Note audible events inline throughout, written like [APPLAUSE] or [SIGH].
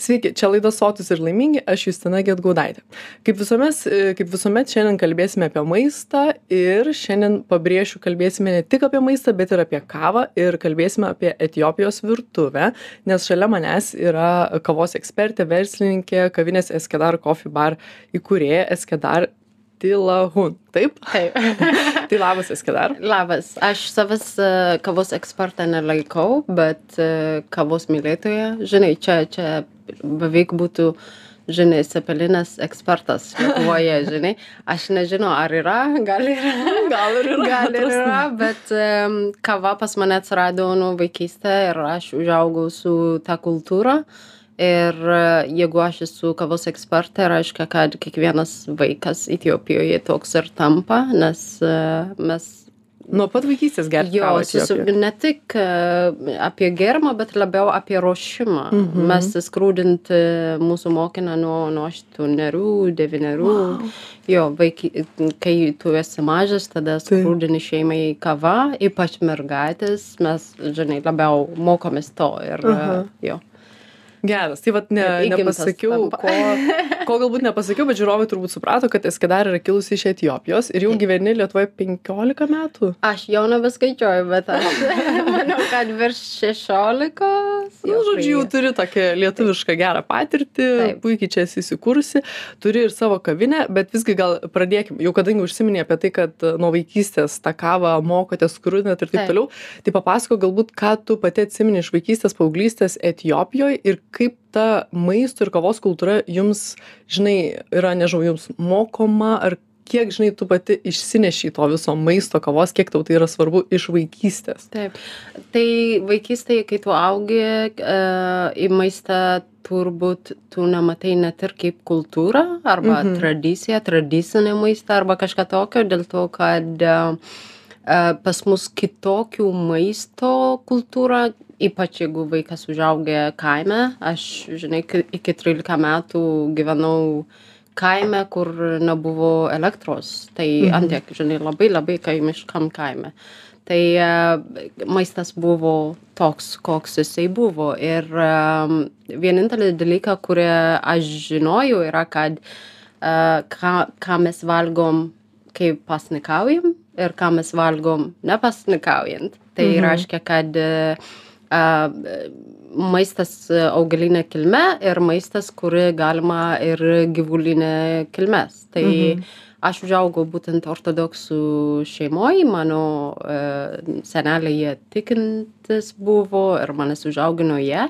Sveiki, čia laida Sotus ir laimingi, aš Justina Getgaudaitė. Kaip visuomet, kaip visuomet šiandien kalbėsime apie maistą ir šiandien pabrėšiu, kalbėsime ne tik apie maistą, bet ir apie kavą ir kalbėsime apie Etijopijos virtuvę, nes šalia manęs yra kavos ekspertė, verslininkė, kavinės Eskedar Coffee Bar įkūrėja Eskedar Tilahun. Taip? Taip. [LAUGHS] tai labas, Eskedar. Labas. Aš savęs uh, kavos ekspertą nelaikau, bet uh, kavos mylėtoja. Žinai, čia, čia beveik būtų, žinai, cepelinas ekspertas Lietuvoje, [LAUGHS] žinai. Aš nežinau, ar yra, gal yra. [LAUGHS] Gal ir yra. Gal ir yra, bet um, kava pas mane atsirado nuo vaikystė ir aš užaugau su ta kultūra. Ir e, jeigu aš esu kavos ekspertė reiškia kad kiekvienas vaikas etiopijoje toks ir tampa nes e, mes Nuo pat vaikystės gerti. Jo, susi, ne tik uh, apie gėrimą, bet labiau apie ruošimą. Mm -hmm. Mes skrūdinti mūsų mokiną nuo, nuo 8, 9. Wow. Jo, vaiky, kai tu esi mažas, tada skrūdini šeimai kava, ypač mergaitės, mes, žinai, labiau mokomės to. Ir, uh -huh. uh, jo. Geras, tai vad ne, nepasakiau, ko, ko galbūt nepasakiau, bet žiūrovai turbūt suprato, kad Eskedar yra kilusi iš Etijopijos ir jau gyveni Lietuvoje 15 metų. Aš jau nebeskaičiuoju, bet aš [LAUGHS] manau, kad virš 16. Na, nu, žodžiu, jau turi tokią lietuvišką gerą patirtį, Taip. puikiai čia esi įsikūrusi, turi ir savo kavinę, bet visgi gal pradėkime, jau kadangi užsiminė apie tai, kad nuo vaikystės tą kavą mokotės, skrudinat ir taip, taip toliau, tai papasako galbūt, ką tu pati atsimeni iš vaikystės, paauglystės Etijopijoje ir kaip ta maisto ir kavos kultūra jums žinai yra nežinau jums mokoma ar kiek žinai tu pati išsineši to viso maisto kavos kiek tau tai yra svarbu iš vaikystės taip tai vaikystėje kai tu augi e, į maistą turbūt tu nematai net ir kaip kultūrą arba mhm. tradiciją tradicinį maistą arba kažką tokio dėl to kad e, e pas mus kitokių maisto kultūra ypač jeigu vaikas užaugę kaime aš žinai iki trylika metų gyvenau kaime kur nebuvo elektros tai mhm. ant tiek žinai labai labai kaimiškam kaime tai e, maistas buvo toks koks jisai buvo ir vienintelį dalyką kurį aš žinojau yra kad uh, ką, ką mes valgom kai pasnikaujam ir ką mes valgom nepasnikaujant tai mhm. reiškia kad uh, maistas augaline kilme ir maistas, kurį galima ir gyvulinė kilmes. Tai mhm. Aš užaugau būtent ortodoksų šeimoje, mano e, seneliai jie tikintis buvo ir manęs užaugino jie.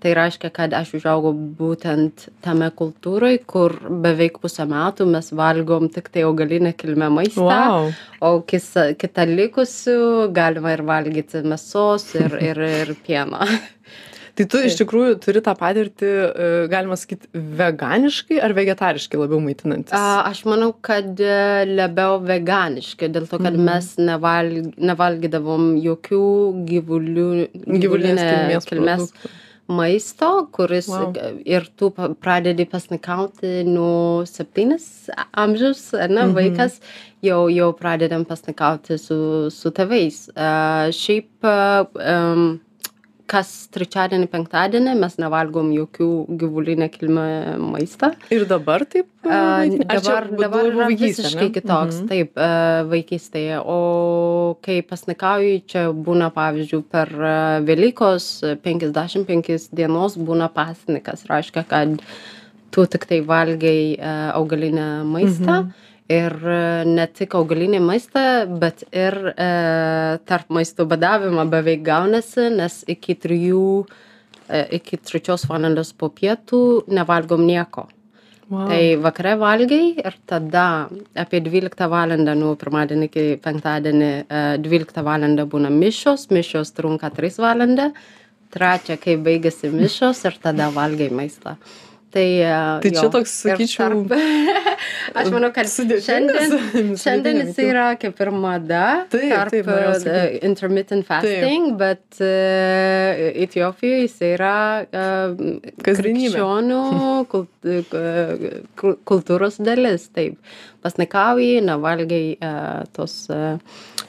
Tai reiškia kad aš užaugau būtent tame kultūroj kur beveik pusę metų mes valgom tiktai augaline kilme maistą o kisa kitą likusių galima ir valgyti mėsos ir ir ir pieno [LAUGHS] Tai tu iš tikrųjų turi tą patirtį, e, galima sakyti, veganiškai ar vegetariškai labiau maitinantis? A, aš manau, kad e, labiau veganiškai, dėl to, kad mm. mes nevalg, nevalgydavom jokių gyvulių, gyvulinės kilmės. maisto kuris wow. ir tu pradedi pasnikauti nuo septynis amžiaus ne mhm. vaikas jau jau pradedam pasnikauti su su tėvais uh, šiaip uh, um, kas trečiadienį penktadienį mes nevalgom jokių gyvulinę kilmę maistą ir dabar taip a, dabar dabar yra visiškai kitoks mhm. taip a, vaikystėje. O kai pasnikauji čia būna pavyzdžiui per velykos penkiasdešim penkis dienos būna pasnikas. Reiškia kad tu tiktai valgai augalinę maistą mhm ir e, ne tik augalinį maistą bet ir e, tarp maisto badavimo beveik gaunasi nes iki trijų e, iki trečios valandos po pietų nevalgom nieko Wow. Tai vakare valgai ir tada apie 12 valandą nuo pirmadienį iki penktadienį 12 e, valandą būna mišos, mišos trunka 3 valandą, trečia, kai baigėsi mišos ir tada valgai maistą. Tai, tai jo, čia toks, sakyčiau, tarp... [LAUGHS] Aš manau, kad šiandien, [LAUGHS] šiandien jis yra kaip ir mada taip, tarp taip, uh, intermittent fasting, taip. bet uh, Etiopijoje jis yra uh, krikščionių kult, uh, kultūros dalis. Taip, pasnikauji, nevalgai uh, tos uh,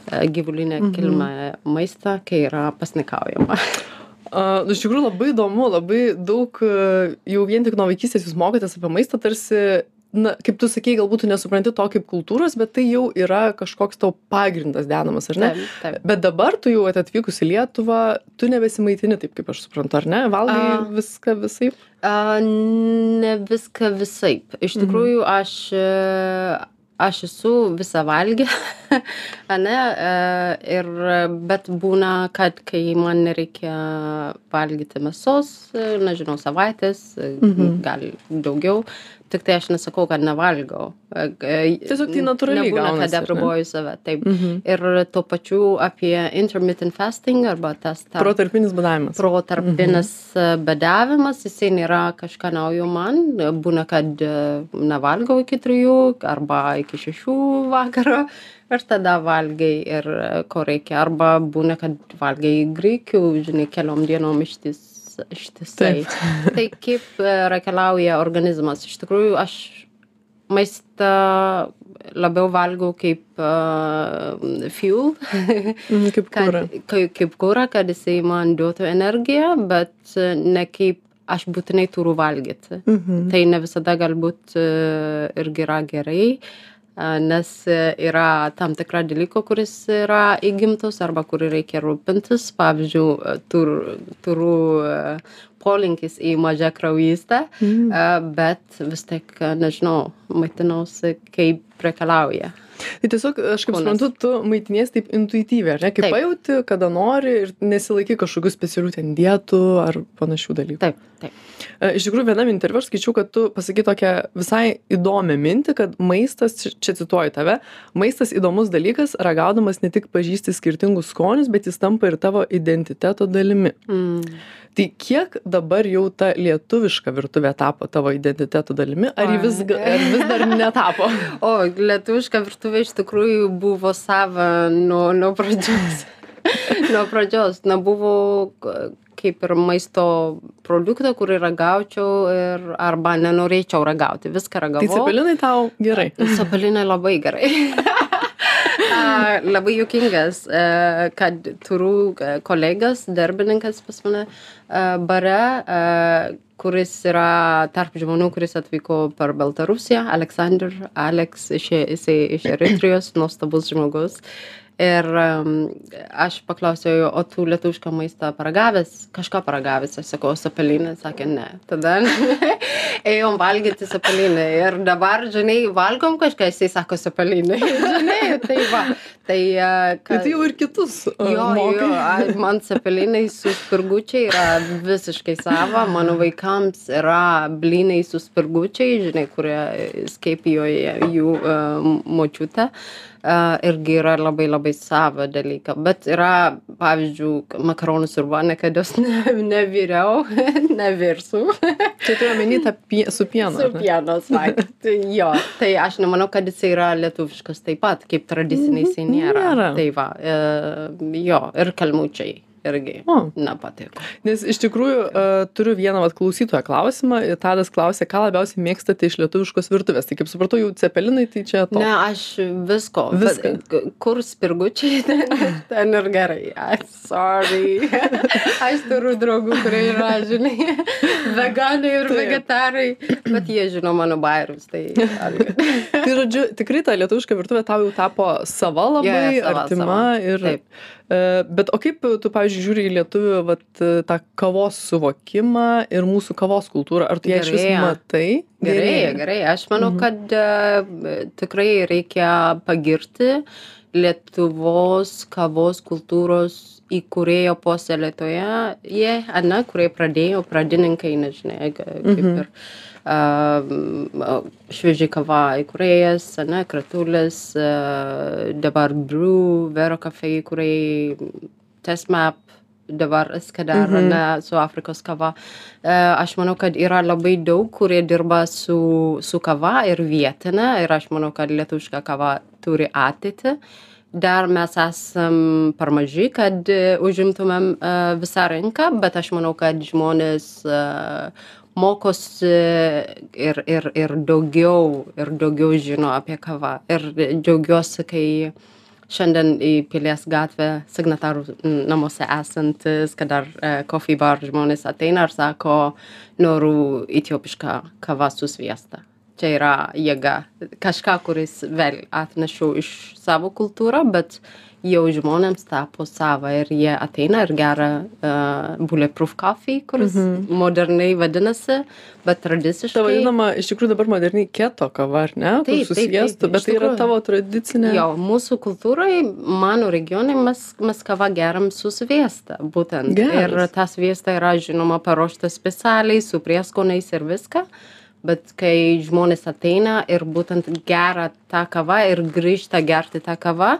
gyvulinę kilmę mhm. maistą, kai yra pasnikaujama. [LAUGHS] A, nu, iš tikrųjų labai įdomu, labai daug, jau vien tik nuo vaikystės jūs mokotės apie maistą, tarsi na kaip tu sakei galbūt tu nesupranti to kaip kultūros bet tai jau yra kažkoks tau pagrindas dedamas ar ne Taip, taip. bet dabar tu jau atvykus į lietuvą tu nebesimaitini taip kaip aš suprantu ar ne valgai A. viską visaip A, ne viską visaip. Iš Mhm. tikrųjų, aš, e, aš esu visą valgę, [LAUGHS] ne, e, ir, bet būna, kad kai man nereikia valgyti mėsos, nežinau, savaitės, Mhm. gal daugiau, tik tai aš nesakau, kad nevalgau. E, Tiesiog tai natūraliai gaunasi, kad apriboju save. Taip. Mhm. Ir tuo pačiu apie intermittent fasting arba tas tarp protarpinis badavimas protarpinis mhm. badavimas, jisai nėra kažką naujo man. Būna, kad e, nevalgau iki trijų arba iki šešių vakaro ir tada valgai ir ko reikia. Arba būna, kad valgai greikių, žinai, keliom dienom ištis. Ištisai. [LAUGHS] tai kaip e, reikalauja organizmas. Iš tikrųjų, aš maistą labiau valgau kaip uh, fuel. Mhm, kaip [LAUGHS] kūra kaip, kaip kūra, kad jisai man duotų energiją, bet ne kaip aš būtinai turiu valgyti. Mhm. Tai ne visada galbūt e, irgi yra gerai, e, nes e, yra tam tikra dalyko, kuris yra įgimtas arba kurį reikia rūpintis. Pavyzdžiui, e, tur, turiu e, polinkis į mažą kraujystę, e, bet vis tik, e, nežinau, maitinausi kaip reikalauja. Tai tiesiog, aš kaip suprantu, tu maitinies taip intuityviai, ar ne? Kaip Taip. pajauti, kada nori ir nesilaikai kažkokių specialių ten dietų ar panašių dalykų. Taip, taip. E, Iš tikrųjų, vienam interviu aš skaičiau, kad tu pasakai tokią visai įdomią mintį, kad maistas, čia- cituoju tave, maistas įdomus dalykas, ragaudamas ne tik pažįsti skirtingus skonius, bet jis tampa ir tavo identiteto dalimi. Mm. Tai kiek dabar jau ta lietuviška virtuvė tapo tavo identiteto dalimi, ar ji vis, ar vis dar netapo? [LAUGHS] O, lietuviška virtuvė iš tikrųjų buvo sava nuo, nuo pradžios. [LAUGHS] nuo pradžios. Nebuvo k- kaip ir maisto produkto, kurį ragaučiau ir arba nenorėčiau ragauti. Viską Tai ragavau. cepelinai tau gerai. Cepelinai labai gerai. [LAUGHS] A, labai juokingas, e, kad turiu e, kolegas, darbininkas pas mane e, bare, kuris yra tarp žmonių, kuris atvyko per Baltarusiją, Aleksandr, Alex, iš, jisai iš Eritrijos, nuostabus žmogus. Ir aš paklausiau, o tu lietuvišką maistą paragavęs, kažką paragavęs, aš sakau, sapelinę, sakė, ne. Tada [LAUGHS] ėjom valgyti sapelinę ir dabar, žinai, valgom kažką, jisai sako sapelinę. [LAUGHS] žinai, tai va. Tai, uh, Tai tai jau ir kitus. uh, Jo, jo, man cepelinai su spirgučiai yra visiškai sava, mano vaikams yra blynai su spirgučiai, žinai, kurie skaipijoje jų uh, močiutė. Uh, irgi yra labai labai sava dalyka. Bet yra, pavyzdžiui, makaronų sriuba, niekada ne, neviriau, [LAUGHS] nevirsiu. Čia turiu omeny tą pie, su pienu. Su pienas, tai jo. Tai aš nemanau, kad jis yra lietuviškas taip pat, kaip tradiciniai jisai nėra. Nėra. Tai va, e, jo, ir kalmučiai irgi O. nepatiko. Nes iš tikrųjų uh, turiu vieną vat, klausytoją klausimą. Tadas klausė, ką labiausiai mėgstate iš lietuviškos virtuvės. Tai kaip supratau, jau cepelinai, tai čia to. Ne, aš visko. Viską. Kur spirgučiai, [LAUGHS] ten, ten ir gerai. I'm sorry. [LAUGHS] aš turiu draugų, kurie yra, žinai, [LAUGHS] veganai ir Taip. vegetarai, bet jie žino mano bairius. Tai. Tai žodžiu, tikrai ta lietuviška virtuvė tau jau tapo sava labai, jo, sava, artima. sava. Ir, Taip. uh, bet o kaip tu, pavyzdžiui, žiūri į lietuvių vat, tą kavos suvokimą ir mūsų kavos kultūrą? Ar tu ją iš vis Gerėja. matai? Gerai, gerai. Aš manau, Mhm. kad e, tikrai reikia pagirti Lietuvos kavos kultūros įkūrėjo puoselėtoje, jie, ne, kurie pradėjo, pradininkai, nežinai, ga- kaip ir uh, šviežiai kava įkūrėjas, ne, kratulis, uh, dabar Brew, Vero cafe įkūrėjai, Testmap, dabar Skadar, Mhm. ne, su Afrikos kava. Uh, aš manau, kad yra labai daug, kurie dirba su, su kava ir vietinė ir aš manau, kad lietuviška kava turi ateitį. Dar mes esam per maži, kad e, užimtumėm uh, visą rinką, bet aš manau, kad žmonės uh, mokosi ir, ir, ir daugiau, ir daugiau žino apie kavą. Ir džiaugiuosi, kai šiandien į pilies gatvę signatarų namuose esantis kad dar coffee bar žmonės ateina ir sako noriu etiopišką kavą su sviesta. Čia yra jėga kažką kuris vėl atnešu iš savo kultūrą bet jau žmonėms tapo sava ir jie ateina ir geria uh, bulletproof coffee kuris Mhm. moderniai vadinasi bet Ta tradiciškai vadinama, iš tikrųjų dabar moderniai keto kava, ar ne? Taip, su taip, taip, sviestu, iš bet tai yra tavo tradicinė. Jo, mūsų kultūrai, mano regione mes, mes kavą geriam su sviesta, būtent. Geras. Ir ta sviesta yra, žinoma, paruošta specialiai, su prieskoniais ir viską. Bet kai žmonės ateina ir būtent geria tą kavą ir grįžta gerti tą kavą,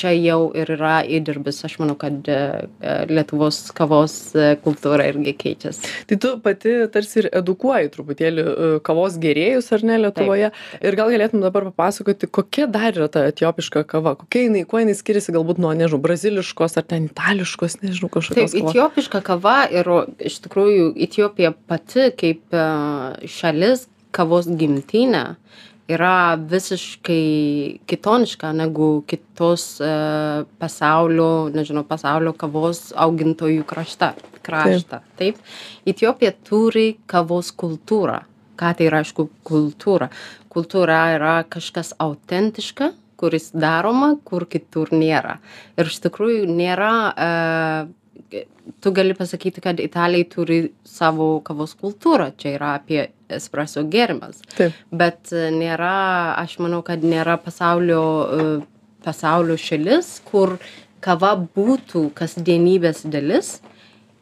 čia jau ir yra įdirbis. Aš manau, kad e, e, Lietuvos kavos e, kultūra irgi keičiasi. Tai tu pati tarsi ir edukuoji truputėlį kavos gerėjus, ar ne, Lietuvoje. Ir gal galėtum dabar papasakoti, kokia dar yra ta etiopiška kava, kokia jinai, kuo jinai skiriasi galbūt nuo, nežinau, braziliškos ar ten itališkos, nežinau, Taip, kažkokios. kavos. etiopiška kava ir iš tikrųjų Etiopija pati kaip šalis kavos gimtinė yra visiškai kitoniška negu kitos e, pasaulio, nežinau, pasaulio kavos augintojų krašta, kraštą. Taip. Etiopija turi kavos kultūrą. Ką tai yra, aišku, kultūra? Kultūra yra kažkas autentiška, kuris daroma, kur kitur nėra. Ir iš tikrųjų nėra e, tu gali pasakyti, kad Italai turi savo kavos kultūrą, čia yra apie espreso gėrimas. Taip. Bet e, nėra, aš manau, kad nėra pasaulio, e, pasaulio šalis, kur kava būtų kasdienybės dalis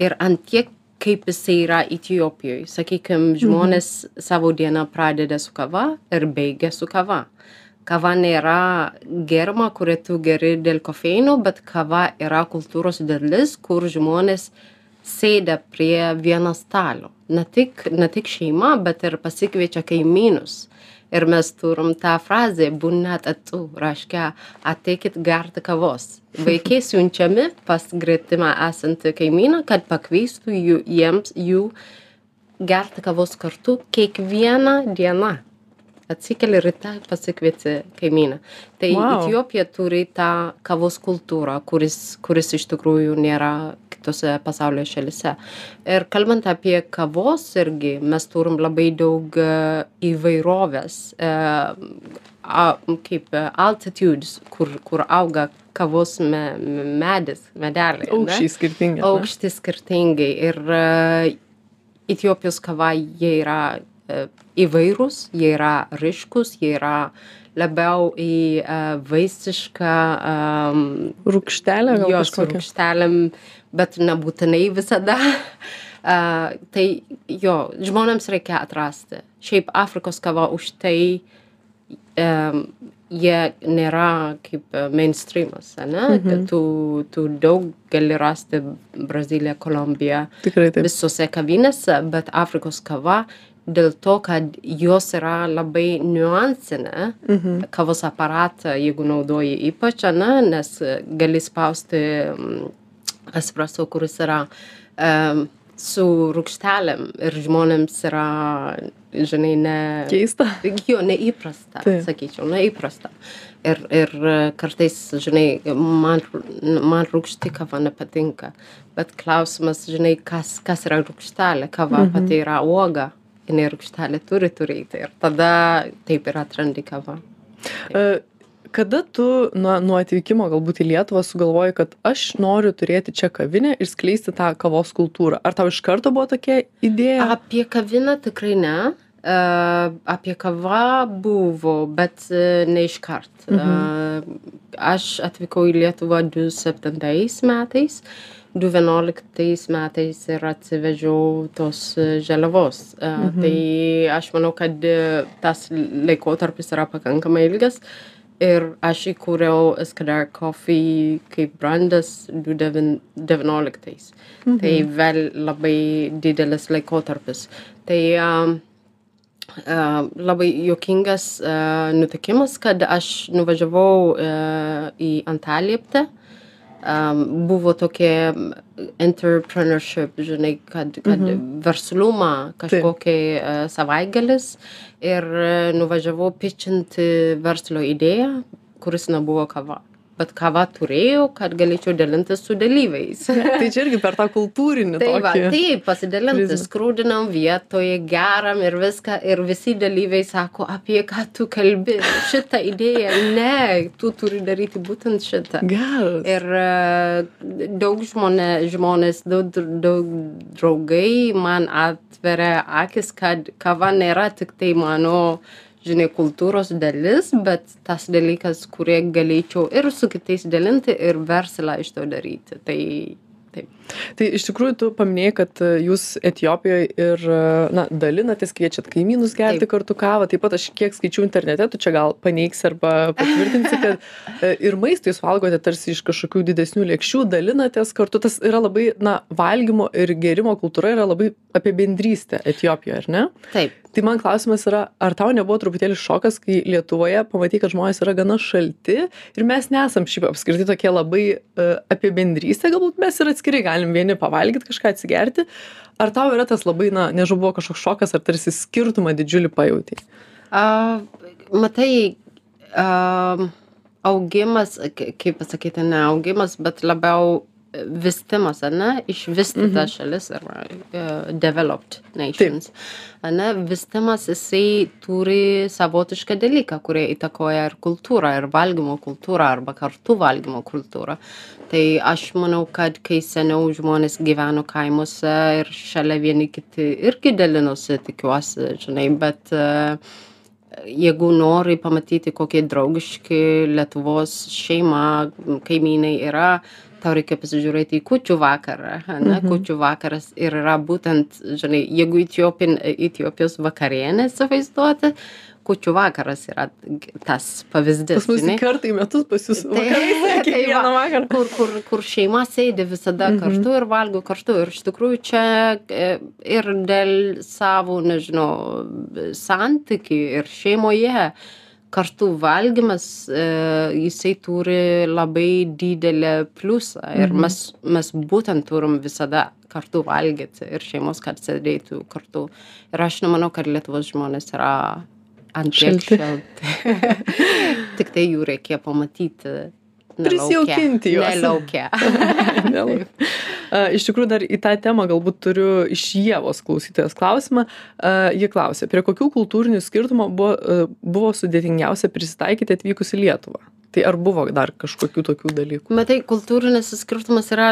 ir ant tiek kaip jisai yra Etijopijoje. Sakykime, žmonės savo dieną pradeda su kava ir baigia su kava. Kava nėra germa, kurią tu geri dėl kofeino, bet kava yra kultūros dalis, kur žmonės sėda prie vieno stalo. Ne tik, ne tik šeima, bet ir pasikviečia kaimynus. Ir mes turim tą frazę, būnat atu, reiškia, ateikit gerti kavos. [LAUGHS] Vaikai siunčiami pas gretimą esantį kaimyną, kad pakviestų jų, jiems jų gerti kavos kartu kiekvieną dieną. Atsikeli ryte, pasikvieti kaimyną. Tai Wow. Etiopija turi tą kavos kultūrą, kuris, kuris iš tikrųjų nėra kitose pasaulio šalise. Ir kalbant apie kavos irgi, mes turim labai daug e, įvairovės, e, kaip e, altitudes, kur, kur auga kavos me, medis, medeliai. Aukščiai ne? aukšti skirtingai ir Etiopijos kava jie yra įvairūs, jie yra ryškus, jie yra labiau į e, vaisišką um, Rūkštelė gal jo su kažkokia. rūgštelėm, bet nebūtinai visada. Uh, [LAUGHS] tai jo, žmonėms reikia atrasti. Šiaip Afrikos kava už tai um, jie nėra kaip e, mainstreamas, ne? Mhm. Tu, tu daug gali rasti Braziliją, Kolumbiją, Tikrai taip. visose kavinėse, bet Afrikos kava dėl to, kad jos yra labai niuansinė, Mhm. kavos aparatą, jeigu naudoji ypač, ne, nes gali spausti mm, espresso, kuris yra um, su rūkštelėm ir žmonėms yra, žinai, ne... Keista. Jo, neįprasta, Taip. sakyčiau, neįprasta. Ir, ir kartais, žinai, man, man rūkšti kava nepatinka. Bet klausimas, žinai, kas, kas yra rūkštelė? Kava mhm. pati yra uoga, jinai rūkštelė turi turėti. Ir tada taip ir atrandi kavą. E, Kada tu nuo, nuo atvykimo galbūt į Lietuvą sugalvoji, kad aš noriu turėti čia kavinę ir skleisti tą kavos kultūrą? Ar tau iš karto buvo tokia idėja? Apie kaviną tikrai ne. Uh, apie kavą buvo, bet uh, ne iškart. Mhm. Uh, aš atvykau į Lietuvą 2007 metais, 2011 metais ir atsivežiau tos uh, žaliavos. Uh, Mhm. Tai aš manau, kad uh, tas laikotarpis yra pakankamai ilgas. Ir aš įkūriau Escadar Coffee kaip brandas 2019. Mhm. Tai vėl labai didelis laikotarpis. Tai um, uh, labai juokingas uh, nutikimas, kad aš nuvažiavau uh, į Antalieptę. Um, buvo tokia entrepreneurship, žinai, kad, kad Mhm. verslumą kažkokia uh, savaitgalis ir uh, nuvažiavau pitchinti verslo idėją, kuris nebuvo kava. Bet kava turėjau, kad galėčiau dalintis su dalyviais. [LAUGHS] tai čia irgi per tą kultūrinį. Tai va, taip, pasidalinti, skrūdinam vietoje, geram ir viską, ir visi dalyviai sako, apie ką tu kalbi, šitą idėją, ne, tu turi daryti būtent šitą. Geras. Ir uh, daug žmonė, žmonės, daug, daug draugai man atveria akis, kad kava nėra tik tai mano uh, žinai kultūros dalis bet tas dalykas kurį galėčiau ir su kitais dalinti ir verslą iš to daryti. Tai taip tai iš tikrųjų tu paminėjai kad e, jūs etiopijoj ir e, na dalinatės kviečiat kaimynus gerti taip. kartu kavą. Taip pat aš kiek skaičiau internete tu čia gal paneigsi arba patvirtinsi kad [LAUGHS] e, ir maistą jūs valgote tarsi iš kažkokių didesnių lėkščių dalinatės kartu. Tas yra labai na valgymo ir gėrimo kultūra yra labai apie bendrystę etiopijoj ar ne? Taip. Tai man klausimas yra ar tau nebuvo truputėlį šokas kai lietuvoje pamatei kad žmonės yra gana šalti ir mes nesam šiaip apskritai tokie labai apie bendrystę galbūt mes ir atskirai galim galim vieni pavalgyt kažką atsigerti ar tau yra tas labai na nežinau buvo kažkoks šokas ar tarsi skirtumą didžiulį pajautei a, matai a, augimas kaip pasakyti ne augimas bet labiau vystymas, ne, išvystyta mhm. šalis arba uh, developed nations. Taip. Ne, vystymas jisai turi savotišką dalyką, kurie įtakoja ir kultūrą, ir valgymo kultūrą, arba kartu valgymo kultūrą. Tai aš manau, kad kai seniau žmonės gyveno kaimuose ir šalia vieni kiti irgi dalinosi, tikiuosi, žinai, bet uh, jeigu nori pamatyti, kokie draugiški Lietuvos šeima, kaimynai yra, tau reikia pasižiūrėti į kūčių vakarą, ne, mhm. kūčių vakaras ir yra būtent, žinai, jeigu Etiopin, Etiopijos vakarienė įsivaizduoti, kūčių vakaras yra tas pavyzdys. Pas mus kartą į metus pas jūs tai, vakarais, [LAUGHS] tai va, vakar. kur, kur, kur šeima sėdi visada mhm. kartu ir valgo kartu. Ir iš tikrųjų čia e, ir dėl savo, nežinau, santykių ir šeimoje kartu valgymas e, jisai turi labai didelį pliusą ir mhm. mes, mes būtent turim visada kartu valgyti ir šeimos, kad sėdėtų kartu. Ir aš nemanau, kad Lietuvos žmonės yra ant tiek šalti. [LAUGHS] Tik tai jų reikia pamatyti. Prisijaukinti juos. Nelaukia. [LAUGHS] [LAUGHS] Iš tikrųjų, dar į tą temą galbūt turiu iš Jėvos klausytojos klausimą. Ji klausė, prie kokių kultūrinių skirtumų buvo, buvo sudėtingiausia prisitaikyti atvykus į Lietuvą? Tai ar buvo dar kažkokių tokių dalykų? Matai, kultūrinis skirtumas yra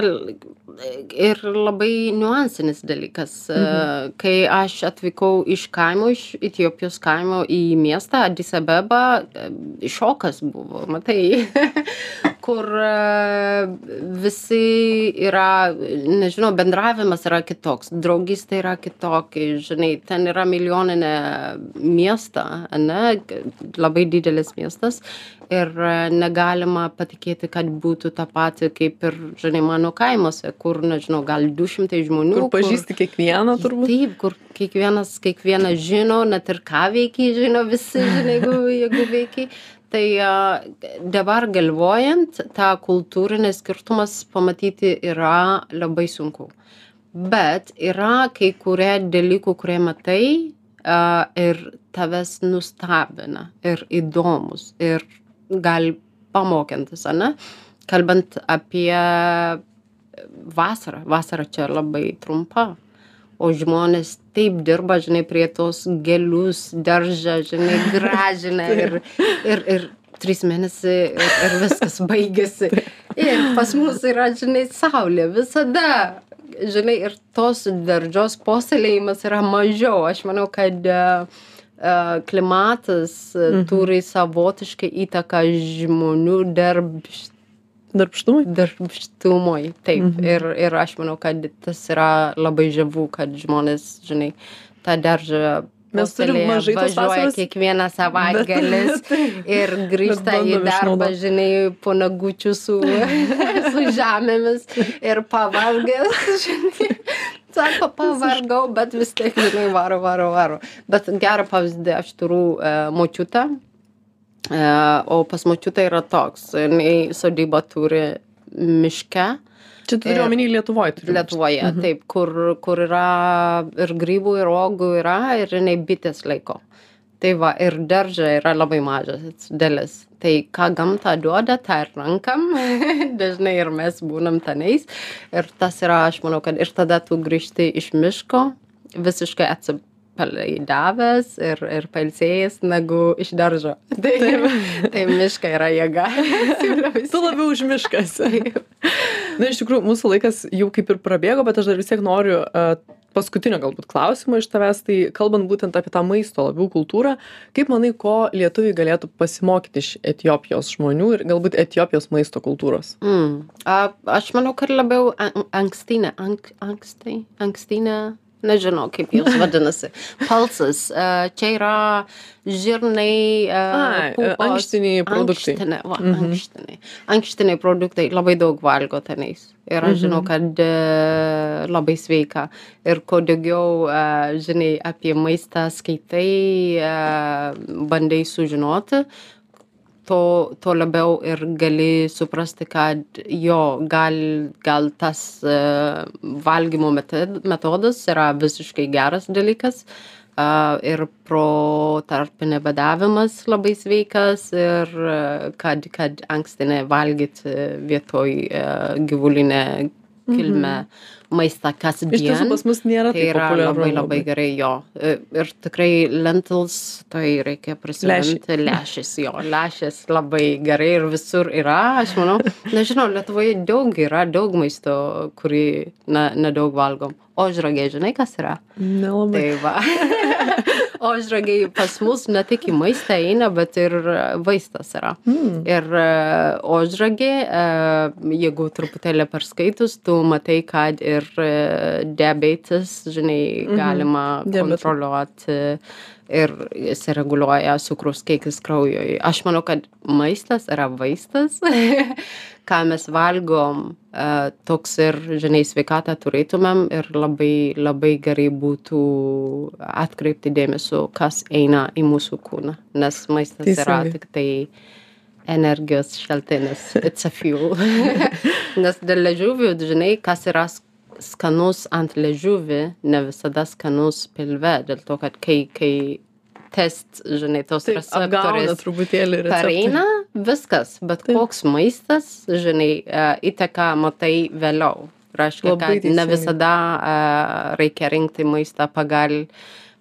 ir labai niuansinis dalykas. Mhm. Kai aš atvykau iš kaimo, iš Etiopijos kaimo į miestą, Addis Abeba, šokas buvo, matai, [LAUGHS] kur e, visi yra, nežinau, bendravimas yra kitoks, draugystė yra kitokia, žinai, ten yra milijoninė miesta, ne, labai didelis miestas ir e, negalima patikėti, kad būtų ta pati kaip ir, žinai, mano kaimuose, kur, nežinau, gal 200 žmonių. Kur pažįsti kiekvieną turbūt. Taip, kur kiekvienas, kiekvienas žino, net ir ką veikiai žino visi, žinai, jeigu, jeigu veikiai. Tai dabar galvojant, tą kultūrinį skirtumas pamatyti yra labai sunku. Bet yra kai kurie dalykų, kurie matai uh, ir tavęs nustebina ir įdomus ir gali pamokantis, ane? Kalbant apie vasarą, vasara čia labai trumpa, o žmonės taip dirba, žinai, prie tos gėlius, daržą, žinai, [LAUGHS] gražina ir, ir, ir trys mėnesiai ir, ir viskas baigėsi. Ir pas mus yra, žinai, saulė visada. Žinai, ir tos daržos posėlėjimas yra mažiau. Aš manau, kad uh, klimatas mhm. turi savotišką įtaką žmonių darbšt Darbštumui? Darbštumui, taip. Mhm. Ir, ir aš manau, kad tas yra labai žavu, kad žmonės, žinai, tą daržą Mes turim mažai tos vasaros. Kiekvieną savaitgalis [LAUGHS] ir grįžta į darbą, žinai, po nagučių su, [LAUGHS] su žemėmis ir pavalgęs, žinai sako, pavargau, bet vis tiek, žinai, varo, varo, varo. Bet gerą pavyzdį aš turiu e, močiutę, e, o pas močiutę yra toks, jinai sodybą turi miške. Čia turiu omeny Lietuvoje. Turiu. Lietuvoje, mhm. taip, kur, kur yra ir grybų, ir uogų yra, ir jinai bitės laiko. Tai va ir daržą yra labai mažas dalis tai ką gamta duoda tą ir renkam. [LAUGHS] Dažnai ir mes būnam tenais. Ir tas yra aš manau kad ir tada tu grįžti iš miško visiškai atsipalaidavęs ir ir pailsėjęs negu iš daržo. [LAUGHS] Tai [LAUGHS] tai miškai yra jėga. Tu labiau už mišką esi na iš tikrųjų mūsų laikas jau kaip ir prabėgo bet aš dar vis tiek noriu paskutinio galbūt klausimo iš tavęs tai kalbant būtent apie tą maisto labiau kultūrą kaip manai ko lietuviai galėtų pasimokyti iš etiopijos žmonių ir galbūt etiopijos maisto kultūros mm. a, aš manau kad labiau an ankstinė ank, ankstai ankstinė nežinau kaip jos [LAUGHS] vadinasi. Palsas čia yra žirnai ankštiniai produktai. Ankštinė va ankštiniai. Ankštiniai produktai labai daug valgo tenais. Ir aš žinau kad labai sveika. Ir kuo daugiau žinai apie maistą skaitai bandai sužinoti to tuo labiau ir gali suprasti kad jo gal gal tas valgymo metod metodas yra visiškai geras dalykas a ir protarpinė badavimas labai sveikas ir kad kad ankstinė valgyt vietoj gyvulinę kilmę maistą kasdien. Iš tiesų pas mus nėra tai yra labai labai gerai jo. Ir tikrai lentils, tai reikia prisiminti lešis jo. Lešis labai gerai ir visur yra, aš manau. [LAUGHS] Nežinau, Lietuvoje daug yra, daug maisto, kurį na, nedaug valgom. Ožragė, žinai, kas yra? Nelabai. Tai va. [LAUGHS] Ožragiai pas mus ne tik į maistą eina, bet ir vaistas yra. Mm. Ir ožragė, jeigu truputėlį perskaitus, tu matai, kad ir diabetes, žinai, galima mm -hmm. kontroliuoti ir jis reguliuoja cukraus kiekis kraujoj. Aš manau, kad maistas yra vaistas, [LAUGHS] ką mes valgom, toks ir, žinai, sveikatą turėtumėm ir labai, labai gerai būtų atkreipti dėmesio, kas eina į mūsų kūną, nes maistas Teisingai. yra tik tai energijos šaltinis, it's a fuel. [LAUGHS] nes dėl ležiuvių, žinai, kas yra skanus ant liežuvį ne visada skanus pilve dėl to kad kai kai test žinai tos receptorius truputėlį pareina viskas. Bet Taip. koks maistas žinai įtaką matai vėliau. Reiškia kad ne visada reikia rinkti maistą pagal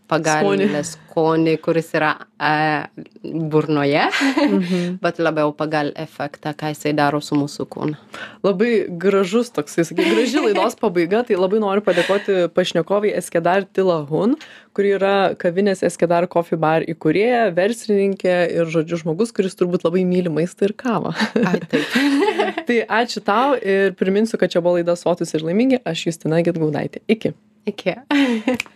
pagal skonį, kuris yra a, burnoje, mhm. [LAUGHS] bet labiau pagal efektą, ką jisai daro su mūsų kūnu. Labai gražus toksai, sakai, graži laidos pabaiga, tai labai noriu padėkoti pašnekoviai Eskedar Tilahun, kuri yra kavinės Eskedar Coffee Bar įkūrėja, verslininkė ir, žodžiu, žmogus, kuris turbūt labai myli maistą ir kavą. Ai, taip. [LAUGHS] tai ačiū tau ir priminsiu, kad čia buvo laida Sotus ir laimingi, aš Justina Getgaudaitė. Iki. Iki. [LAUGHS]